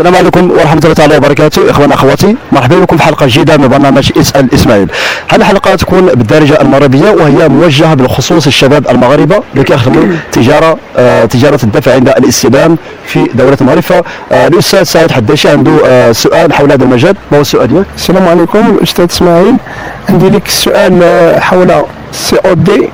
السلام عليكم ورحمة الله تعالى وبركاته. إخوان أخواتي مرحبا بكم في حلقة جديدة من برنامج اسأل إسماعيل. هذه الحلقة تكون بالدارجة المغربية وهي موجهة بالخصوص الشباب المغاربة اللي كيخدموا تجارة آه تجارة الدفع عند الاستلام في دولة المغرب فالأستاذ سعيد حداشي عنده آه سؤال حول هذا المجال. ما هو السؤال ديالك؟ السلام عليكم الاستاذ إسماعيل. عندي لك السؤال آه، حول ال COD.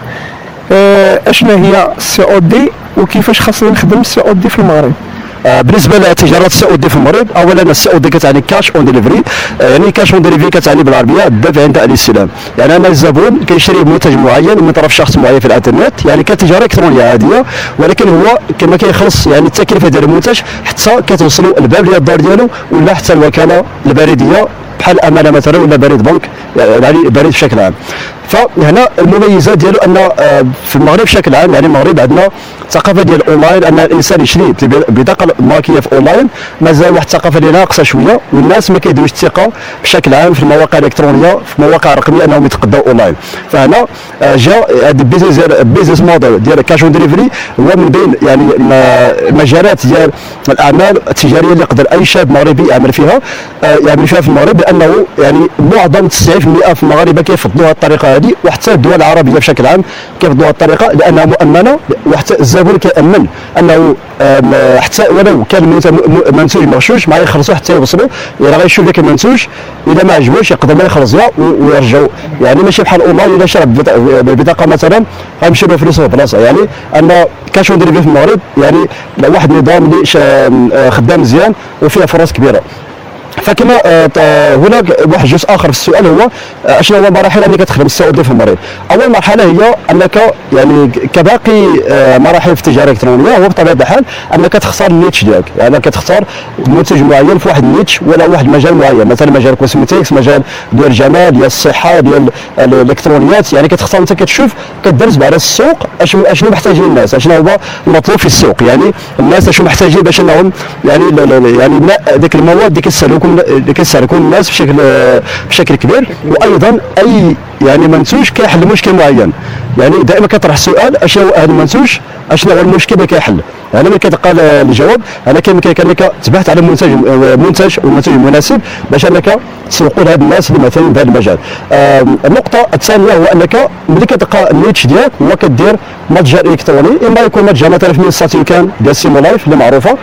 اشنا هي ال COD وكيفاش خاصني نخدم ال COD في المغرب؟ آه، بالنسبة لتجارة دي في المغرب اولا ال COD كتعني cash on delivery يعني cash on delivery كتعني بالعربية الدفع عند الاستلام يعني أنا الزبون كيشري منتج معين من طرف شخص معين في الإنترنت يعني كتجارة إلكترونية عادية ولكن هو كما كيخلص يعني التكلفة ديال المنتج حتى كتوصلوا الباب ديال الدار ديالو ولا حتى الوكالة البريدية بحال أمانة مثلا ولا بريد بنك يعني بريد بشكل عام. فهنا المميزات ديالو أن آه، في المغرب بشكل عام يعني المغرب عندنا ثقافه ديال الاونلاين أن الإنسان يشري البطاقه البنكية في أونلاين مازال واحد الثقافة اللي ناقصه شوية والناس ما كيديروش الثقة بشكل عام في المواقع الإلكترونية في المواقع الرقميه أنهم يتقداو أونلاين. فهنا آه، جا هذا ال business ال business model ديال cash on delivery هو من بين يعني المجالات ديال الأعمال التجارية اللي يقدر أي شاب مغربي يعمل فيها آه، يعمل فيها في المغرب لأنه يعني معظم 90% في المغاربه كيفضلوا هذه الطريقة هذه وحتى الدول العربية بشكل عام هذه الطريقة لانها مؤمنه وحتى الزبون كيأمن أنه حتى ولو كان منتوج مغشوش ما يخلصوا حتى يوصلوا الا غيشوف ذاك المنتوج إذا ما عجبوش يقدر ما يخلصها و- ويرجعوا. يعني ماشي بحال اونلاين الا شرى ببط- ببطاقه مثلا غيمشي له في البلاصه يعني ان كاش في المغرب يعني واحد النظام اللي آم، خدام مزيان وفيه فرص كبيرة. فكما آه، ت- هناك واحد الجزء آخر في السؤال هو آه، أشنو هو المراحل اللي كتخدم ال COD في المغرب أول مرحلة هي أنك يعني كباقي آه، مراحل في التجارة الإلكترونية هو بطبيعة الحال أنك تختار ال niche ديالك. يعني كتختار منتج معين في واحد ال niche ولا واحد المجال معين. مثلا مجال cosmetics مجال ديال الجمال ديال الصحة ديال ال- الإلكترونيات. يعني كتختار أنت كتشوف كدرس على السوق أشنو محتاجين الناس أشنو هو المطلوب في السوق. يعني الناس أشنو محتاجين باش إنهم يعني يعني ديك المواد اللي كيستهلكوا اللي كيستهلكوا الناس بشكل بشكل كبير وأيضا أي يعني منتوج كيحل مشكل معين. يعني دائما كطرح السؤال أشنو هذا المنتوج أشنو هو المشكل اللي كيحل؟ يعني ملي كتلقى ال- الجواب أنا كيمكن انك تبحث على منتج منتج والمنتج المناسب باش أنك تسوقوا لهاد الناس اللي مثلا في هذا المجال. آم، النقطة الثانية هو أنك ملي كتلقى ال niche ديالك هو كدير متجر إلكتروني إما يكون متجر مثلا في منصة يمكن ديال سيمو لايف اللي معروفة. آه،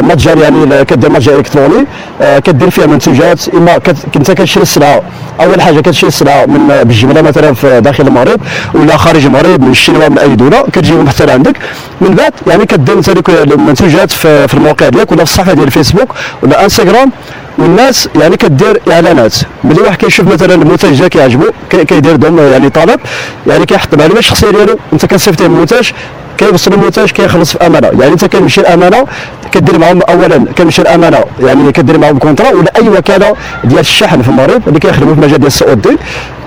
متجر يعني كدير متجر إلكتروني. آه، كدير فيها منتوجات إما انت كتشري السلعة. أول حاجة كتشري السلعة من بالجمله مثلا في داخل المغرب ولا خارج المغرب من الشينوا من أي دولة كتجيهم حتى لعندك من بعد يعني كدير انت المنتوجات في الموقع ديالك ولا في الصفحة ديال الفيسبوك ولا إنستغرام. والناس يعني كدير إعلانات. ملي واحد كيشوف مثلا المنتج ديالك كيعجبو كي- كيدير دوم يعني طلب يعني كيحط المعلومات الشخصية ديالو. أنت كتصيفط المنتج كيوصل المنتج كيخلص في أمانة. يعني أنت كتمشي الامانه كدير معاهم اولا كتمشي الامانه يعني كدير معاهم contrat ولا أي وكالة ديال الشحن في المغرب اللي كيخدموا في المجال ديال ال COD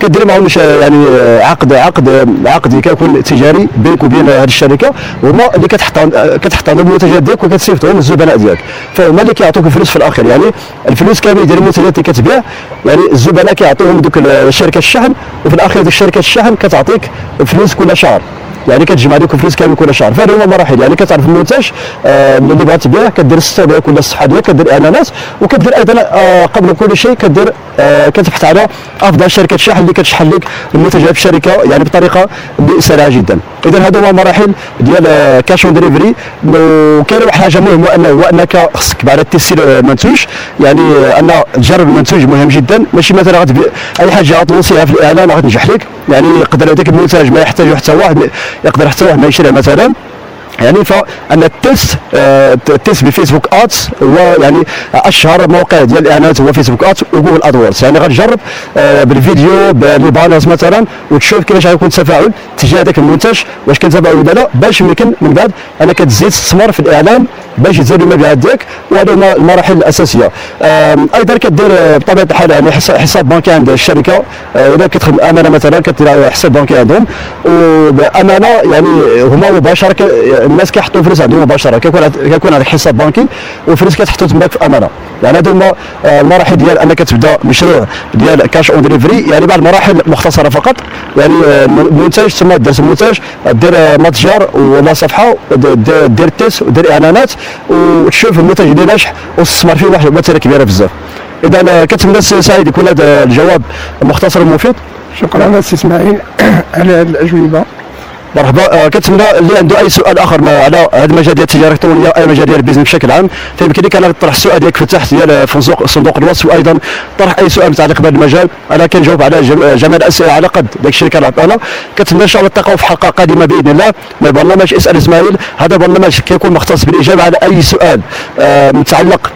كدير معاهم ش- يعني عقد عقد عقد كيكون تجاري بينك وبين هذه الشركة. وهما اللي كتحط كتحط المنتجات ديالك وكتصيفطهم للزبناء ديالك. فهما اللي كيعطوك الفلوس في الآخر. يعني الفلوس كامل ديال المنتجات اللي كتبيع يعني الزبناء كيعطوهم دوك شركة الشحن وفي الآخر ديك شركة الشحن كتعطيك فلوس كل شهر. يعني كتجمع لك فلوس كامل كل شهر. فهذا هو المراحل يعني كتعرف المنتج آه اللي بغيت تبيع كدير ال site ديالك ولا الصفحة ديالك كدير اعلانات وكدير أيضا آه قبل كل شيء كدير آه كتبحث على أفضل شركة شحن اللي كتشحن لك المنتجات الشركة يعني بطريقة سريعه جدا. اذا هذا هو مراحل ديال cash on delivery وكاين واحد حاجة مهمة أنه هو انك خصك بعد tester المنتوج يعني أن تجرب المنتوج مهم جدا. ماشي مثلا غتبيع أي حاجة غتوصيها في الإعلان غتنجح لك. يعني يقدر هذاك المنتج ما يحتاجه حتى واحد. يقدر حتى واحد ما يشريه مثلا. يعني فان ال test آه، ال test ب Facebook Ads هو يعني أشهر موقع ديال الإعلانات هو Facebook Ads و Google AdWords. يعني غتجرب آه، بالفيديو بال banners مثلا وتشوف كيفاش غيكون التفاعل تجاه هذاك المنتج واش كان تفاعل ولا لا باش يمكن من بعد انك تزيد تستثمر في الاعلان باش تزيد المبيعات ديالك وهذا المراحل الأساسية. أيضا كدير بطبيعة الحال يعني حساب بنكي عند الشركة. آه، إذا كتخدم أمانة مثلا كدير حساب بنكي عندهم. وبأمانة يعني هما مباشرة الناس كيحطوا فلوس عندهم مباشرة. كيكون كيكون عندك حساب بنكي والفلوس كتحطوا تماك في أمانة. يعني هذو هما آه، المراحل ديال أنك تبدأ مشروع ديال cash on delivery يعني بعض المراحل مختصرة فقط. يعني آه، منتج ثم داز المنتج دير متجر ولا صفحة دير دير test ودير إعلانات. وتشوف المنتج اللي ناجح وتستثمر فيه واحد المثله كبيره بزاف. اذا كنتمنى السي سعيد يكون هذا الجواب مختصر ومفيد. شكرا سي إسماعيل. على هذه الأجوبة. مرحبا. آه، كنتمنى اللي عنده أي سؤال آخر على هذا المجال ديال التجارة الالكترونيه أي مجال ديال ال business بشكل عام. فيمكن لك أنا تطرح السؤال ديالك في تحت ديال في صندوق صندوق الوصف وأيضا طرح أي سؤال متعلق بهذا المجال. أنا كنجاوب على جم- جميع الأسئلة على قد. داك الشيء اللي كنعطينا كنتمنى إن شاء الله نلتقاو في حلقة قادمة بإذن الله. من برنامج إسأل إسماعيل. هذا برنامج كيكون مختص بالإجابة على أي سؤال آه، متعلق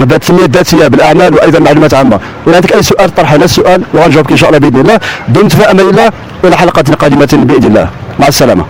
بالتنمية الذاتية بالأعمال وأيضا معلومات عامة. ولا عندك أي سؤال طرح لنا السؤال وغنجاوبك إن شاء الله بإذن الله. دمت في أمان الله. والى حلقة قادمة بإذن الله. مع السلامة.